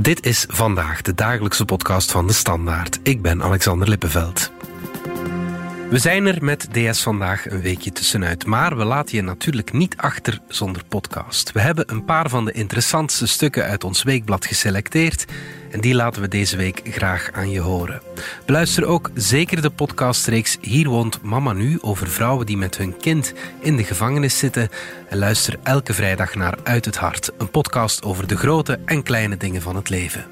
Dit is vandaag de dagelijkse podcast van de Standaard. Ik ben Alexander Lippenveld. We zijn er met DS vandaag een weekje tussenuit, maar we laten je natuurlijk niet achter zonder podcast. We hebben een paar van de interessantste stukken uit ons weekblad geselecteerd en die laten we deze week graag aan je horen. Beluister ook zeker de podcastreeks Hier woont Mama Nu over vrouwen die met hun kind in de gevangenis zitten. En luister elke vrijdag naar Uit het Hart, een podcast over de grote en kleine dingen van het leven.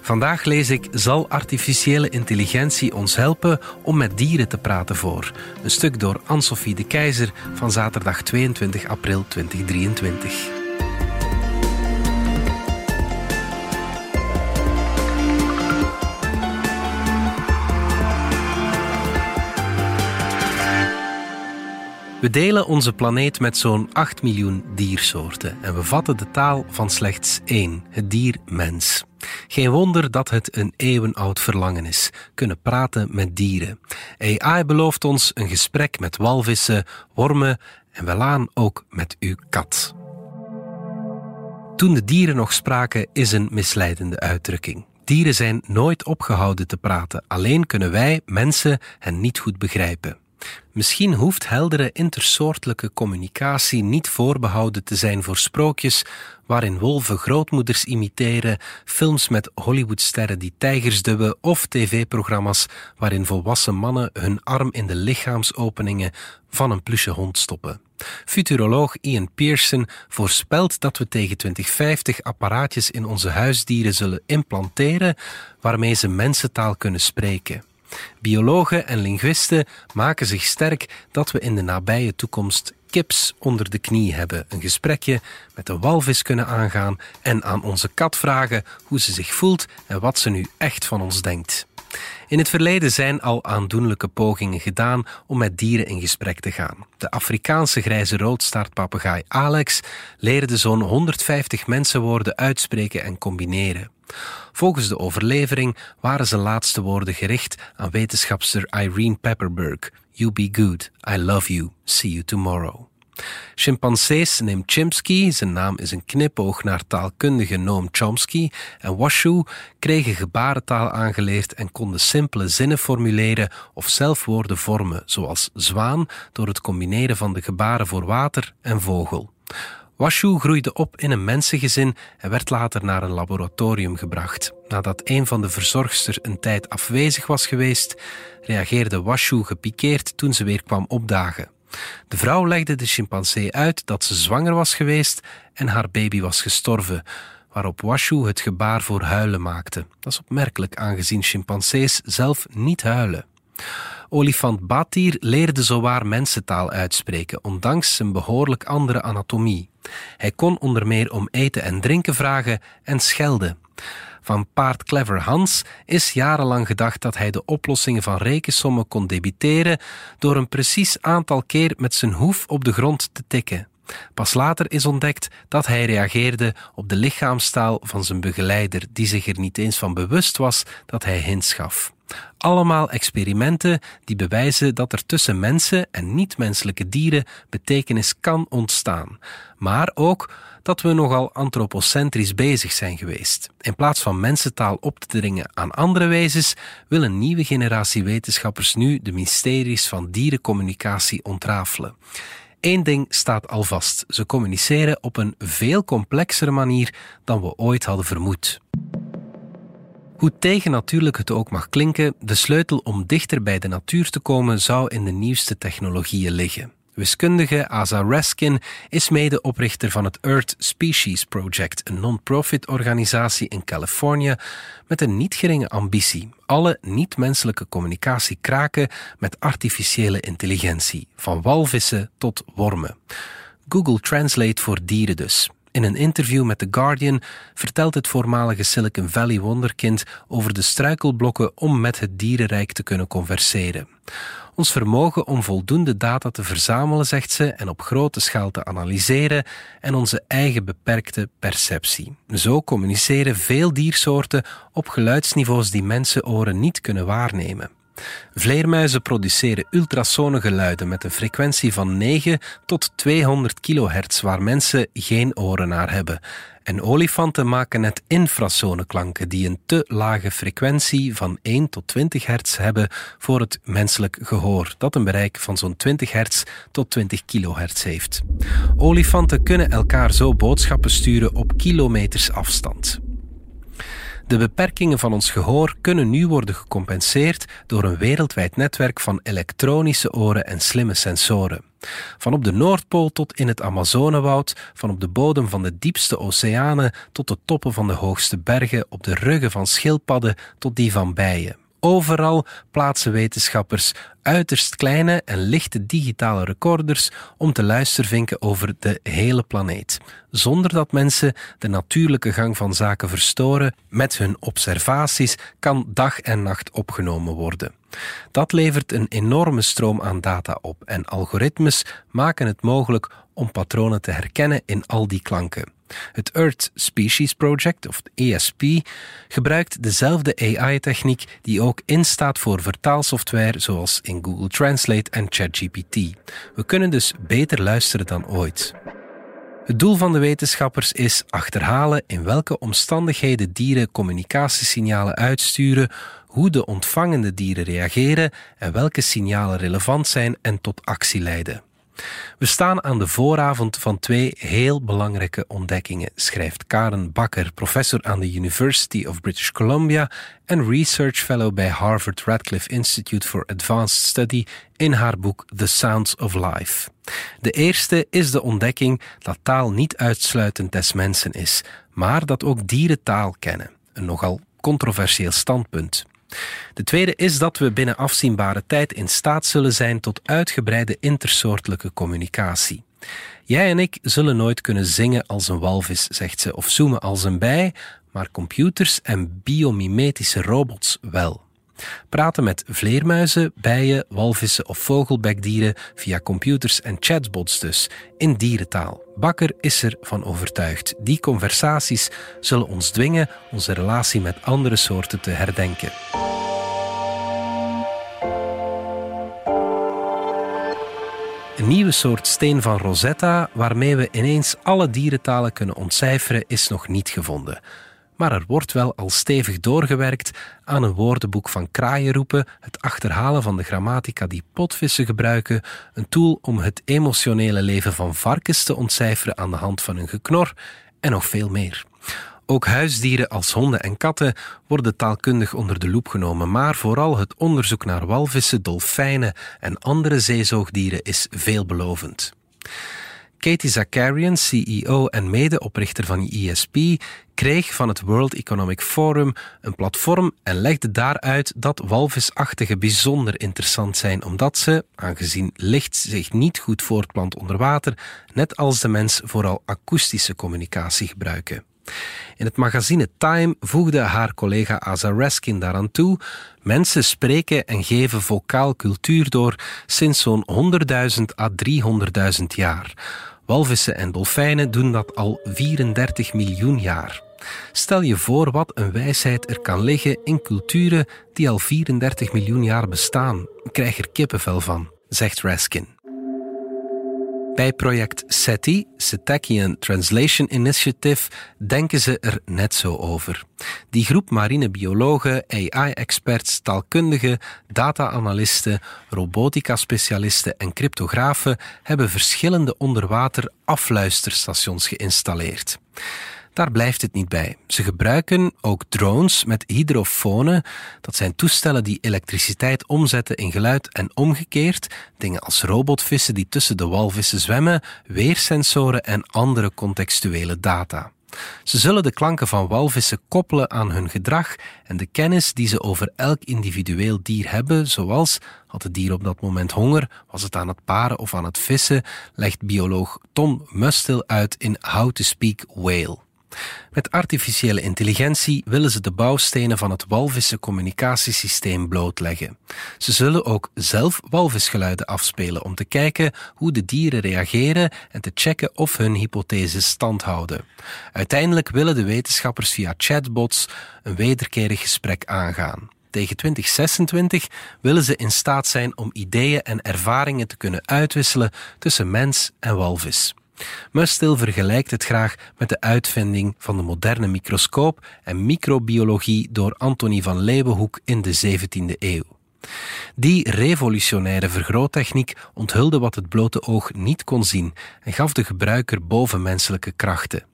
Vandaag lees ik Zal artificiële intelligentie ons helpen om met dieren te praten voor? Een stuk door Anne-Sophie de Keizer van zaterdag 22 april 2023. We delen onze planeet met zo'n 8 miljoen diersoorten en we vatten de taal van slechts één, het dier mens. Geen wonder dat het een eeuwenoud verlangen is, kunnen praten met dieren. AI belooft ons een gesprek met walvissen, wormen en welaan ook met uw kat. Toen de dieren nog spraken is een misleidende uitdrukking. Dieren zijn nooit opgehouden te praten, alleen kunnen wij, mensen, hen niet goed begrijpen. Misschien hoeft heldere intersoortelijke communicatie niet voorbehouden te zijn voor sprookjes waarin wolven grootmoeders imiteren, films met Hollywoodsterren die tijgers dubben of tv-programma's waarin volwassen mannen hun arm in de lichaamsopeningen van een plusje hond stoppen. Futuroloog Ian Pearson voorspelt dat we tegen 2050 apparaatjes in onze huisdieren zullen implanteren waarmee ze mensentaal kunnen spreken. Biologen en linguisten maken zich sterk dat we in de nabije toekomst kips onder de knie hebben, een gesprekje met de walvis kunnen aangaan en aan onze kat vragen hoe ze zich voelt en wat ze nu echt van ons denkt. In het verleden zijn al aandoenlijke pogingen gedaan om met dieren in gesprek te gaan. De Afrikaanse grijze roodstaartpapegaai Alex leerde zo'n 150 mensenwoorden uitspreken en combineren. Volgens de overlevering waren zijn laatste woorden gericht aan wetenschapster Irene Pepperberg. You be good, I love you, see you tomorrow. Chimpansees neemt Chimsky, zijn naam is een knipoog naar taalkundige Noam Chomsky, en Washoe kregen gebarentaal aangeleerd en konden simpele zinnen formuleren of zelf woorden vormen, zoals zwaan, door het combineren van de gebaren voor water en vogel. Washu groeide op in een mensengezin en werd later naar een laboratorium gebracht. Nadat een van de verzorgsters een tijd afwezig was geweest, reageerde Washu gepikeerd toen ze weer kwam opdagen. De vrouw legde de chimpansee uit dat ze zwanger was geweest en haar baby was gestorven, waarop Washu het gebaar voor huilen maakte. Dat is opmerkelijk aangezien chimpansees zelf niet huilen. Olifant Batir leerde zowaar mensentaal uitspreken, ondanks zijn behoorlijk andere anatomie. Hij kon onder meer om eten en drinken vragen en schelden. Van paard Clever Hans is jarenlang gedacht dat hij de oplossingen van rekensommen kon debiteren door een precies aantal keer met zijn hoef op de grond te tikken. Pas later is ontdekt dat hij reageerde op de lichaamstaal van zijn begeleider, die zich er niet eens van bewust was dat hij hints. Allemaal experimenten die bewijzen dat er tussen mensen en niet-menselijke dieren betekenis kan ontstaan, maar ook dat we nogal antropocentrisch bezig zijn geweest. In plaats van mensentaal op te dringen aan andere wezens, wil een nieuwe generatie wetenschappers nu de mysteries van dierencommunicatie ontrafelen. Eén ding staat al vast: ze communiceren op een veel complexere manier dan we ooit hadden vermoed. Hoe tegennatuurlijk het ook mag klinken, de sleutel om dichter bij de natuur te komen zou in de nieuwste technologieën liggen. Wiskundige Asa Raskin is medeoprichter van het Earth Species Project, een non-profit organisatie in Californië met een niet geringe ambitie: alle niet-menselijke communicatie kraken met artificiële intelligentie, van walvissen tot wormen. Google Translate voor dieren dus. In een interview met The Guardian vertelt het voormalige Silicon Valley wonderkind over de struikelblokken om met het dierenrijk te kunnen converseren. Ons vermogen om voldoende data te verzamelen, zegt ze, en op grote schaal te analyseren en onze eigen beperkte perceptie. Zo communiceren veel diersoorten op geluidsniveaus die mensenoren niet kunnen waarnemen. Vleermuizen produceren ultrasone geluiden met een frequentie van 9 tot 200 kHz waar mensen geen oren naar hebben. En olifanten maken net infrasoneklanken die een te lage frequentie van 1 tot 20 hertz hebben voor het menselijk gehoor, dat een bereik van zo'n 20 hertz tot 20 kilohertz heeft. Olifanten kunnen elkaar zo boodschappen sturen op kilometers afstand. De beperkingen van ons gehoor kunnen nu worden gecompenseerd door een wereldwijd netwerk van elektronische oren en slimme sensoren. Van op de Noordpool tot in het Amazonewoud, van op de bodem van de diepste oceanen tot de toppen van de hoogste bergen, op de ruggen van schildpadden tot die van bijen. Overal plaatsen wetenschappers uiterst kleine en lichte digitale recorders om te luistervinken over de hele planeet, zonder dat mensen de natuurlijke gang van zaken verstoren. Met hun observaties kan dag en nacht opgenomen worden. Dat levert een enorme stroom aan data op en algoritmes maken het mogelijk om patronen te herkennen in al die klanken. Het Earth Species Project, of ESP, gebruikt dezelfde AI-techniek die ook instaat voor vertaalsoftware zoals in Google Translate en ChatGPT. We kunnen dus beter luisteren dan ooit. Het doel van de wetenschappers is achterhalen in welke omstandigheden dieren communicatiesignalen uitsturen, hoe de ontvangende dieren reageren en welke signalen relevant zijn en tot actie leiden. We staan aan de vooravond van twee heel belangrijke ontdekkingen, schrijft Karen Bakker, professor aan de University of British Columbia en research fellow bij Harvard Radcliffe Institute for Advanced Study in haar boek The Sounds of Life. De eerste is de ontdekking dat taal niet uitsluitend des mensen is, maar dat ook dieren taal kennen. Een nogal controversieel standpunt. De tweede is dat we binnen afzienbare tijd in staat zullen zijn tot uitgebreide intersoortelijke communicatie. Jij en ik zullen nooit kunnen zingen als een walvis, zegt ze, of zoomen als een bij, maar computers en biomimetische robots wel. Praten met vleermuizen, bijen, walvissen of vogelbekdieren via computers en chatbots dus, in dierentaal. Bakker is er van overtuigd. Die conversaties zullen ons dwingen onze relatie met andere soorten te herdenken. Een nieuwe soort steen van Rosetta, waarmee we ineens alle dierentalen kunnen ontcijferen, is nog niet gevonden. Maar er wordt wel al stevig doorgewerkt aan een woordenboek van kraaienroepen, het achterhalen van de grammatica die potvissen gebruiken, een tool om het emotionele leven van varkens te ontcijferen aan de hand van een geknor en nog veel meer. Ook huisdieren als honden en katten worden taalkundig onder de loep genomen, maar vooral het onderzoek naar walvissen, dolfijnen en andere zeezoogdieren is veelbelovend. Katie Zakarian, CEO en medeoprichter van ESP, kreeg van het World Economic Forum een platform en legde daaruit dat walvisachtigen bijzonder interessant zijn, omdat ze, aangezien licht zich niet goed voortplant onder water, net als de mens vooral akoestische communicatie gebruiken. In het magazine Time voegde haar collega Asa Raskin daaraan toe: mensen spreken en geven vocaal cultuur door sinds zo'n 100.000 à 300.000 jaar. Walvissen en dolfijnen doen dat al 34 miljoen jaar. Stel je voor wat een wijsheid er kan liggen in culturen die al 34 miljoen jaar bestaan. Krijg er kippenvel van, zegt Raskin. Bij project SETI, Cetacean Translation Initiative, denken ze er net zo over. Die groep marinebiologen, AI-experts, taalkundigen, data-analisten, robotica-specialisten en cryptografen hebben verschillende onderwater afluisterstations geïnstalleerd. Daar blijft het niet bij. Ze gebruiken ook drones met hydrofonen. Dat zijn toestellen die elektriciteit omzetten in geluid en omgekeerd. Dingen als robotvissen die tussen de walvissen zwemmen, weersensoren en andere contextuele data. Ze zullen de klanken van walvissen koppelen aan hun gedrag en de kennis die ze over elk individueel dier hebben, zoals had het dier op dat moment honger, was het aan het paren of aan het vissen, legt bioloog Tom Mustil uit in How to Speak Whale. Met artificiële intelligentie willen ze de bouwstenen van het walvissen communicatiesysteem blootleggen. Ze zullen ook zelf walvisgeluiden afspelen om te kijken hoe de dieren reageren en te checken of hun hypotheses stand houden. Uiteindelijk willen de wetenschappers via chatbots een wederkerig gesprek aangaan. tegen 2026 willen ze in staat zijn om ideeën en ervaringen te kunnen uitwisselen tussen mens en walvis. Mustil vergelijkt het graag met de uitvinding van de moderne microscoop en microbiologie door Antonie van Leeuwenhoek in de 17e eeuw. Die revolutionaire vergroottechniek onthulde wat het blote oog niet kon zien en gaf de gebruiker bovenmenselijke krachten.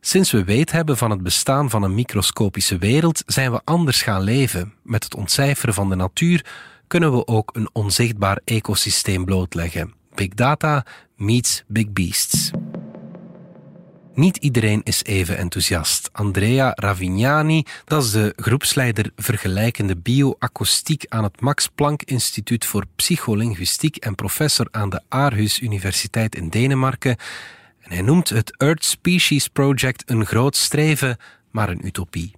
Sinds we weet hebben van het bestaan van een microscopische wereld, zijn we anders gaan leven. Met het ontcijferen van de natuur kunnen we ook een onzichtbaar ecosysteem blootleggen. Big data meets big beasts. Niet iedereen is even enthousiast. Andrea Ravignani, dat is de groepsleider vergelijkende bioacoustiek aan het Max Planck Instituut voor Psycholinguïstiek en professor aan de Aarhus Universiteit in Denemarken. En hij noemt het Earth Species Project een groot streven, maar een utopie.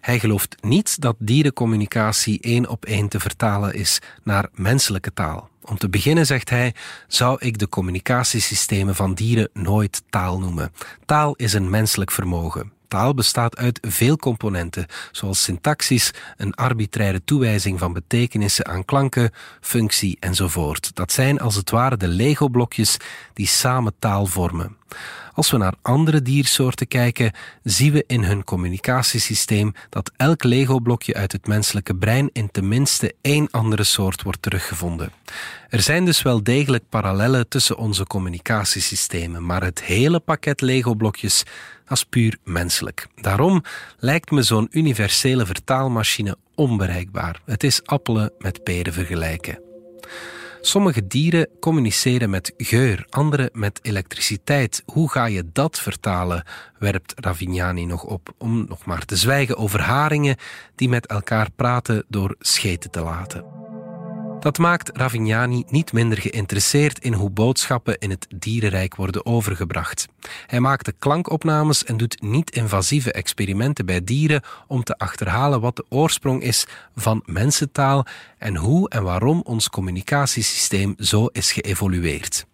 Hij gelooft niet dat dierencommunicatie één op één te vertalen is naar menselijke taal. Om te beginnen, zegt hij, zou ik de communicatiesystemen van dieren nooit taal noemen. Taal is een menselijk vermogen. Taal bestaat uit veel componenten, zoals syntaxis, een arbitraire toewijzing van betekenissen aan klanken, functie enzovoort. Dat zijn als het ware de Lego-blokjes die samen taal vormen. Als we naar andere diersoorten kijken, zien we in hun communicatiesysteem dat elk Lego-blokje uit het menselijke brein in tenminste één andere soort wordt teruggevonden. Er zijn dus wel degelijk parallellen tussen onze communicatiesystemen, maar het hele pakket Lego-blokjes is puur menselijk. Daarom lijkt me zo'n universele vertaalmachine onbereikbaar. Het is appelen met peren vergelijken. Sommige dieren communiceren met geur, andere met elektriciteit. Hoe ga je dat vertalen? werpt Ravignani nog op, om nog maar te zwijgen over haringen die met elkaar praten door scheten te laten. Dat maakt Ravignani niet minder geïnteresseerd in hoe boodschappen in het dierenrijk worden overgebracht. Hij maakt de klankopnames en doet niet-invasieve experimenten bij dieren om te achterhalen wat de oorsprong is van mensentaal en hoe en waarom ons communicatiesysteem zo is geëvolueerd.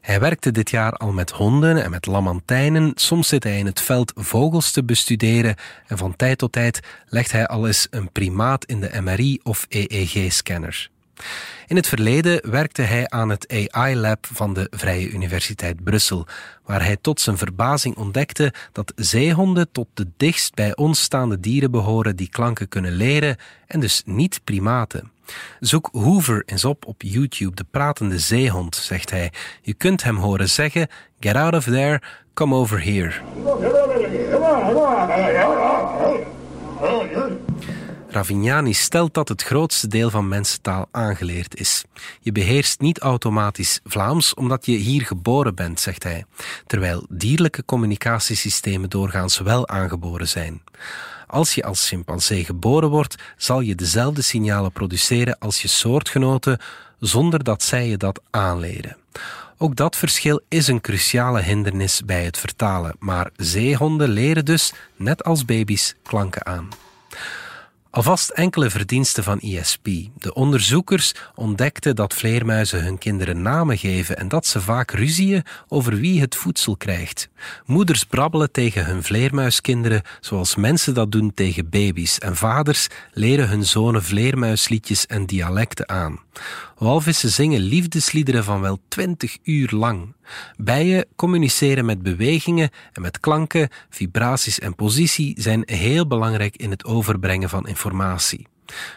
Hij werkte dit jaar al met honden en met lamantijnen. Soms zit hij in het veld vogels te bestuderen en van tijd tot tijd legt hij al eens een primaat in de MRI of EEG-scanner. In het verleden werkte hij aan het AI-lab van de Vrije Universiteit Brussel, waar hij tot zijn verbazing ontdekte dat zeehonden tot de dichtst bij ons staande dieren behoren die klanken kunnen leren en dus niet primaten. Zoek Hoover eens op op YouTube, de pratende zeehond, zegt hij. Je kunt hem horen zeggen: Get out of there, come over here. Ravignani stelt dat het grootste deel van mensentaal aangeleerd is. Je beheerst niet automatisch Vlaams omdat je hier geboren bent, zegt hij, terwijl dierlijke communicatiesystemen doorgaans wel aangeboren zijn. Als je als chimpansee geboren wordt, zal je dezelfde signalen produceren als je soortgenoten, zonder dat zij je dat aanleren. Ook dat verschil is een cruciale hindernis bij het vertalen, maar zeehonden leren dus, net als baby's, klanken aan. Alvast enkele verdiensten van ISP. De onderzoekers ontdekten dat vleermuizen hun kinderen namen geven en dat ze vaak ruzieën over wie het voedsel krijgt. Moeders brabbelen tegen hun vleermuiskinderen zoals mensen dat doen tegen baby's en vaders leren hun zonen vleermuisliedjes en dialecten aan. Walvissen zingen liefdesliederen van wel twintig uur lang. Bijen communiceren met bewegingen en met klanken, vibraties en positie zijn heel belangrijk in het overbrengen van informatie.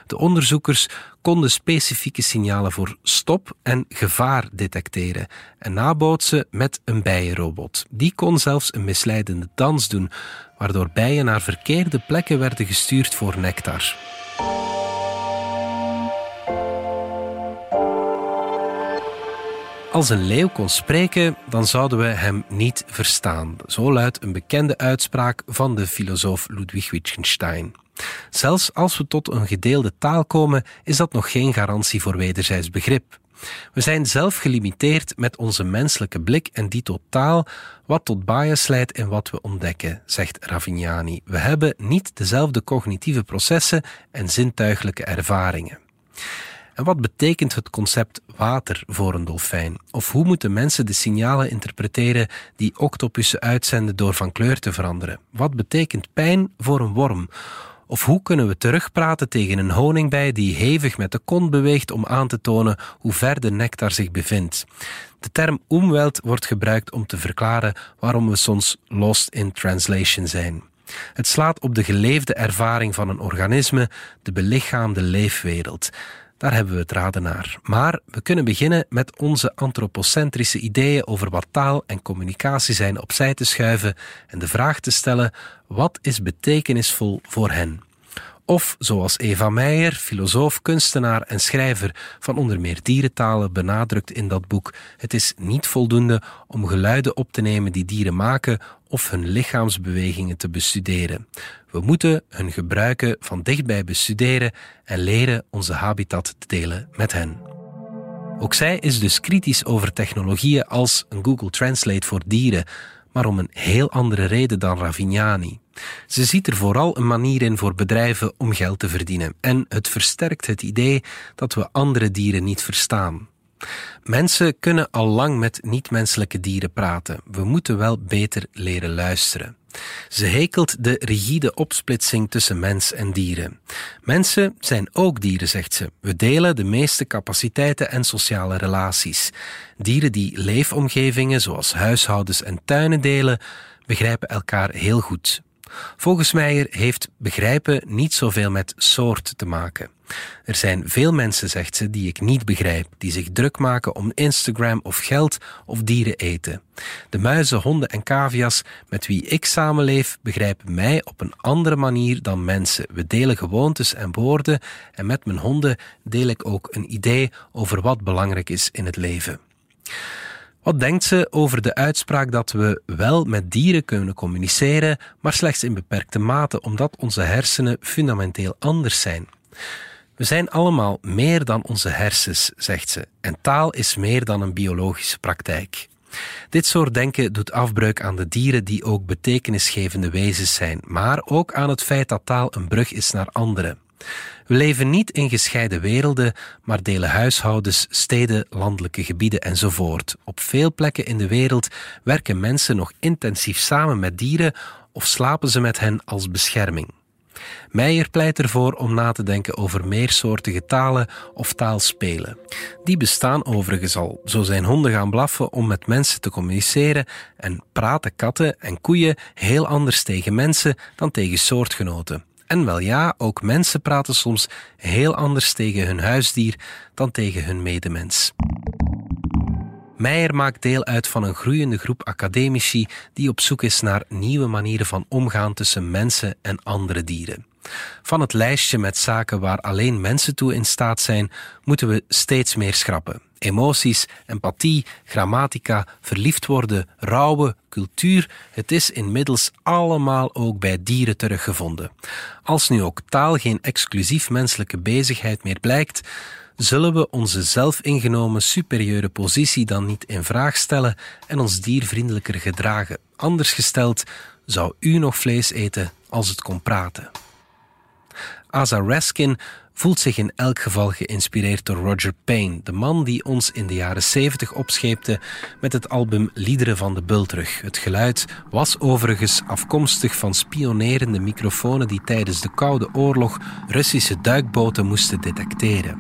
De onderzoekers konden specifieke signalen voor stop en gevaar detecteren en nabootsen met een bijenrobot. Die kon zelfs een misleidende dans doen, waardoor bijen naar verkeerde plekken werden gestuurd voor nectar. Als een leeuw kon spreken, dan zouden we hem niet verstaan. Zo luidt een bekende uitspraak van de filosoof Ludwig Wittgenstein. Zelfs als we tot een gedeelde taal komen, is dat nog geen garantie voor wederzijds begrip. We zijn zelf gelimiteerd met onze menselijke blik en die totaal, wat tot bias leidt in wat we ontdekken, zegt Ravignani. We hebben niet dezelfde cognitieve processen en zintuigelijke ervaringen. En wat betekent het concept water voor een dolfijn? Of hoe moeten mensen de signalen interpreteren die octopussen uitzenden door van kleur te veranderen? Wat betekent pijn voor een worm? Of hoe kunnen we terugpraten tegen een honingbij die hevig met de kont beweegt om aan te tonen hoe ver de nectar zich bevindt? De term umwelt wordt gebruikt om te verklaren waarom we soms lost in translation zijn. Het slaat op de geleefde ervaring van een organisme, de belichaamde leefwereld. Daar hebben we het raden naar. Maar we kunnen beginnen met onze antropocentrische ideeën over wat taal en communicatie zijn opzij te schuiven en de vraag te stellen: wat is betekenisvol voor hen? Of zoals Eva Meijer, filosoof, kunstenaar en schrijver van onder meer dierentalen, benadrukt in dat boek: het is niet voldoende om geluiden op te nemen die dieren maken of hun lichaamsbewegingen te bestuderen. We moeten hun gebruiken van dichtbij bestuderen en leren onze habitat te delen met hen. Ook zij is dus kritisch over technologieën als een Google Translate voor dieren, maar om een heel andere reden dan Ravignani. Ze ziet er vooral een manier in voor bedrijven om geld te verdienen en het versterkt het idee dat we andere dieren niet verstaan. Mensen kunnen al lang met niet-menselijke dieren praten. We moeten wel beter leren luisteren. Ze hekelt de rigide opsplitsing tussen mens en dieren. Mensen zijn ook dieren, zegt ze. We delen de meeste capaciteiten en sociale relaties. Dieren die leefomgevingen zoals huishoudens en tuinen delen, begrijpen elkaar heel goed. Volgens Meijer heeft begrijpen niet zoveel met soort te maken. Er zijn veel mensen, zegt ze, die ik niet begrijp, die zich druk maken om Instagram of geld of dieren eten. De muizen, honden en cavia's met wie ik samenleef begrijpen mij op een andere manier dan mensen. We delen gewoontes en woorden en met mijn honden deel ik ook een idee over wat belangrijk is in het leven. Wat denkt ze over de uitspraak dat we wel met dieren kunnen communiceren, maar slechts in beperkte mate, omdat onze hersenen fundamenteel anders zijn? We zijn allemaal meer dan onze hersens, zegt ze, en taal is meer dan een biologische praktijk. Dit soort denken doet afbreuk aan de dieren die ook betekenisgevende wezens zijn, maar ook aan het feit dat taal een brug is naar anderen. We leven niet in gescheiden werelden, maar delen huishoudens, steden, landelijke gebieden enzovoort. Op veel plekken in de wereld werken mensen nog intensief samen met dieren of slapen ze met hen als bescherming. Meijer pleit ervoor om na te denken over meersoortige talen of taalspelen. Die bestaan overigens al. Zo zijn honden gaan blaffen om met mensen te communiceren en praten katten en koeien heel anders tegen mensen dan tegen soortgenoten. En wel ja, ook mensen praten soms heel anders tegen hun huisdier dan tegen hun medemens. Meijer maakt deel uit van een groeiende groep academici die op zoek is naar nieuwe manieren van omgaan tussen mensen en andere dieren. Van het lijstje met zaken waar alleen mensen toe in staat zijn, moeten we steeds meer schrappen. Emoties, empathie, grammatica, verliefd worden, rouwen, cultuur, het is inmiddels allemaal ook bij dieren teruggevonden. Als nu ook taal geen exclusief menselijke bezigheid meer blijkt, zullen we onze zelfingenomen superieure positie dan niet in vraag stellen en ons diervriendelijker gedragen. Anders gesteld, zou u nog vlees eten als het kon praten? Asa Raskin voelt zich in elk geval geïnspireerd door Roger Payne, de man die ons in de jaren 70 opscheepte met het album Liederen van de Bultrug. Het geluid was overigens afkomstig van spionerende microfoons die tijdens de Koude Oorlog Russische duikboten moesten detecteren.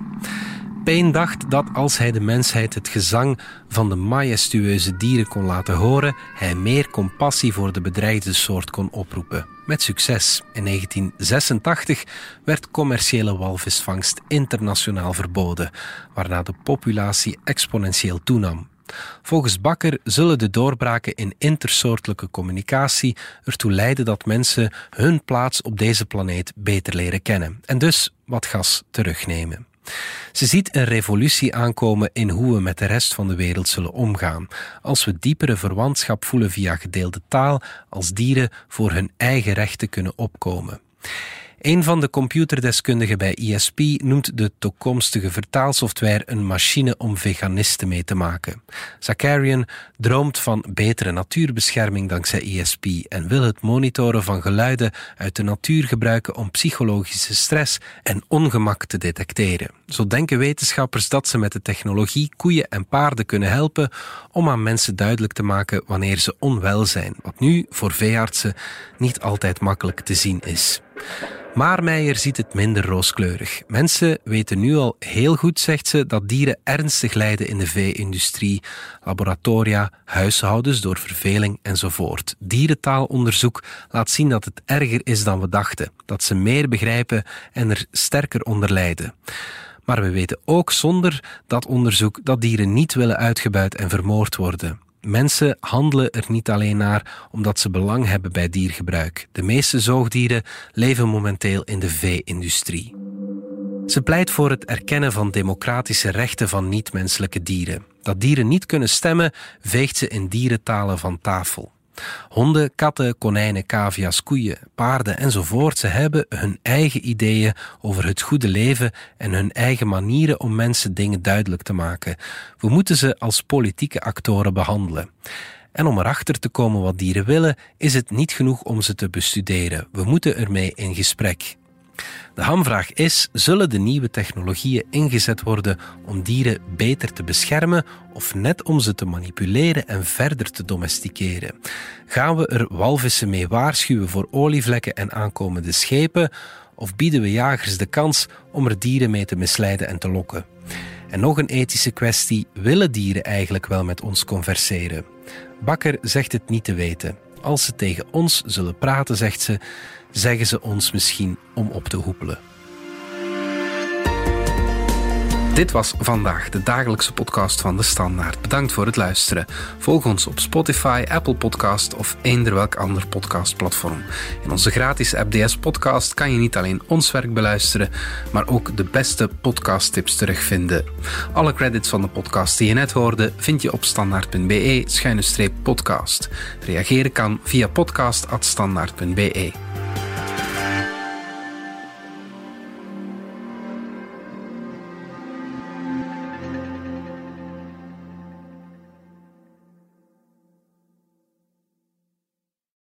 Payne dacht dat als hij de mensheid het gezang van de majestueuze dieren kon laten horen, hij meer compassie voor de bedreigde soort kon oproepen. Met succes. In 1986 werd commerciële walvisvangst internationaal verboden, waarna de populatie exponentieel toenam. Volgens Bakker zullen de doorbraken in intersoortelijke communicatie ertoe leiden dat mensen hun plaats op deze planeet beter leren kennen en dus wat gas terugnemen. Ze ziet een revolutie aankomen in hoe we met de rest van de wereld zullen omgaan, als we diepere verwantschap voelen via gedeelde taal, als dieren voor hun eigen rechten kunnen opkomen. Een van de computerdeskundigen bij ISP noemt de toekomstige vertaalsoftware een machine om veganisten mee te maken. Zakarian droomt van betere natuurbescherming dankzij ISP en wil het monitoren van geluiden uit de natuur gebruiken om psychologische stress en ongemak te detecteren. Zo denken wetenschappers dat ze met de technologie koeien en paarden kunnen helpen om aan mensen duidelijk te maken wanneer ze onwel zijn, wat nu voor veeartsen niet altijd makkelijk te zien is. Maar Meijer ziet het minder rooskleurig. Mensen weten nu al heel goed, zegt ze, dat dieren ernstig lijden in de vee-industrie, laboratoria, huishoudens door verveling enzovoort. Dierentaalonderzoek laat zien dat het erger is dan we dachten, dat ze meer begrijpen en er sterker onder lijden. Maar we weten ook zonder dat onderzoek dat dieren niet willen uitgebuit en vermoord worden. Mensen handelen er niet alleen naar omdat ze belang hebben bij diergebruik. De meeste zoogdieren leven momenteel in de vee-industrie. Ze pleit voor het erkennen van democratische rechten van niet-menselijke dieren. Dat dieren niet kunnen stemmen, veegt ze in dierentalen van tafel. Honden, katten, konijnen, cavia's, koeien, paarden enzovoort, ze hebben hun eigen ideeën over het goede leven en hun eigen manieren om mensen dingen duidelijk te maken. We moeten ze als politieke actoren behandelen. En om erachter te komen wat dieren willen, is het niet genoeg om ze te bestuderen. We moeten ermee in gesprek. De hamvraag is: zullen de nieuwe technologieën ingezet worden om dieren beter te beschermen of net om ze te manipuleren en verder te domesticeren? Gaan we er walvissen mee waarschuwen voor olievlekken en aankomende schepen? Of bieden we jagers de kans om er dieren mee te misleiden en te lokken? En nog een ethische kwestie: willen dieren eigenlijk wel met ons converseren? Bakker zegt het niet te weten. Als ze tegen ons zullen praten, zegt ze, zeggen ze ons misschien om op te hoepelen. Dit was vandaag de dagelijkse podcast van De Standaard. Bedankt voor het luisteren. Volg ons op Spotify, Apple Podcast of eender welk ander podcastplatform. In onze gratis FDS podcast kan je niet alleen ons werk beluisteren, maar ook de beste podcasttips terugvinden. Alle credits van de podcast die je net hoorde vind je op standaard.be-podcast. Reageren kan via podcast.standaard.be.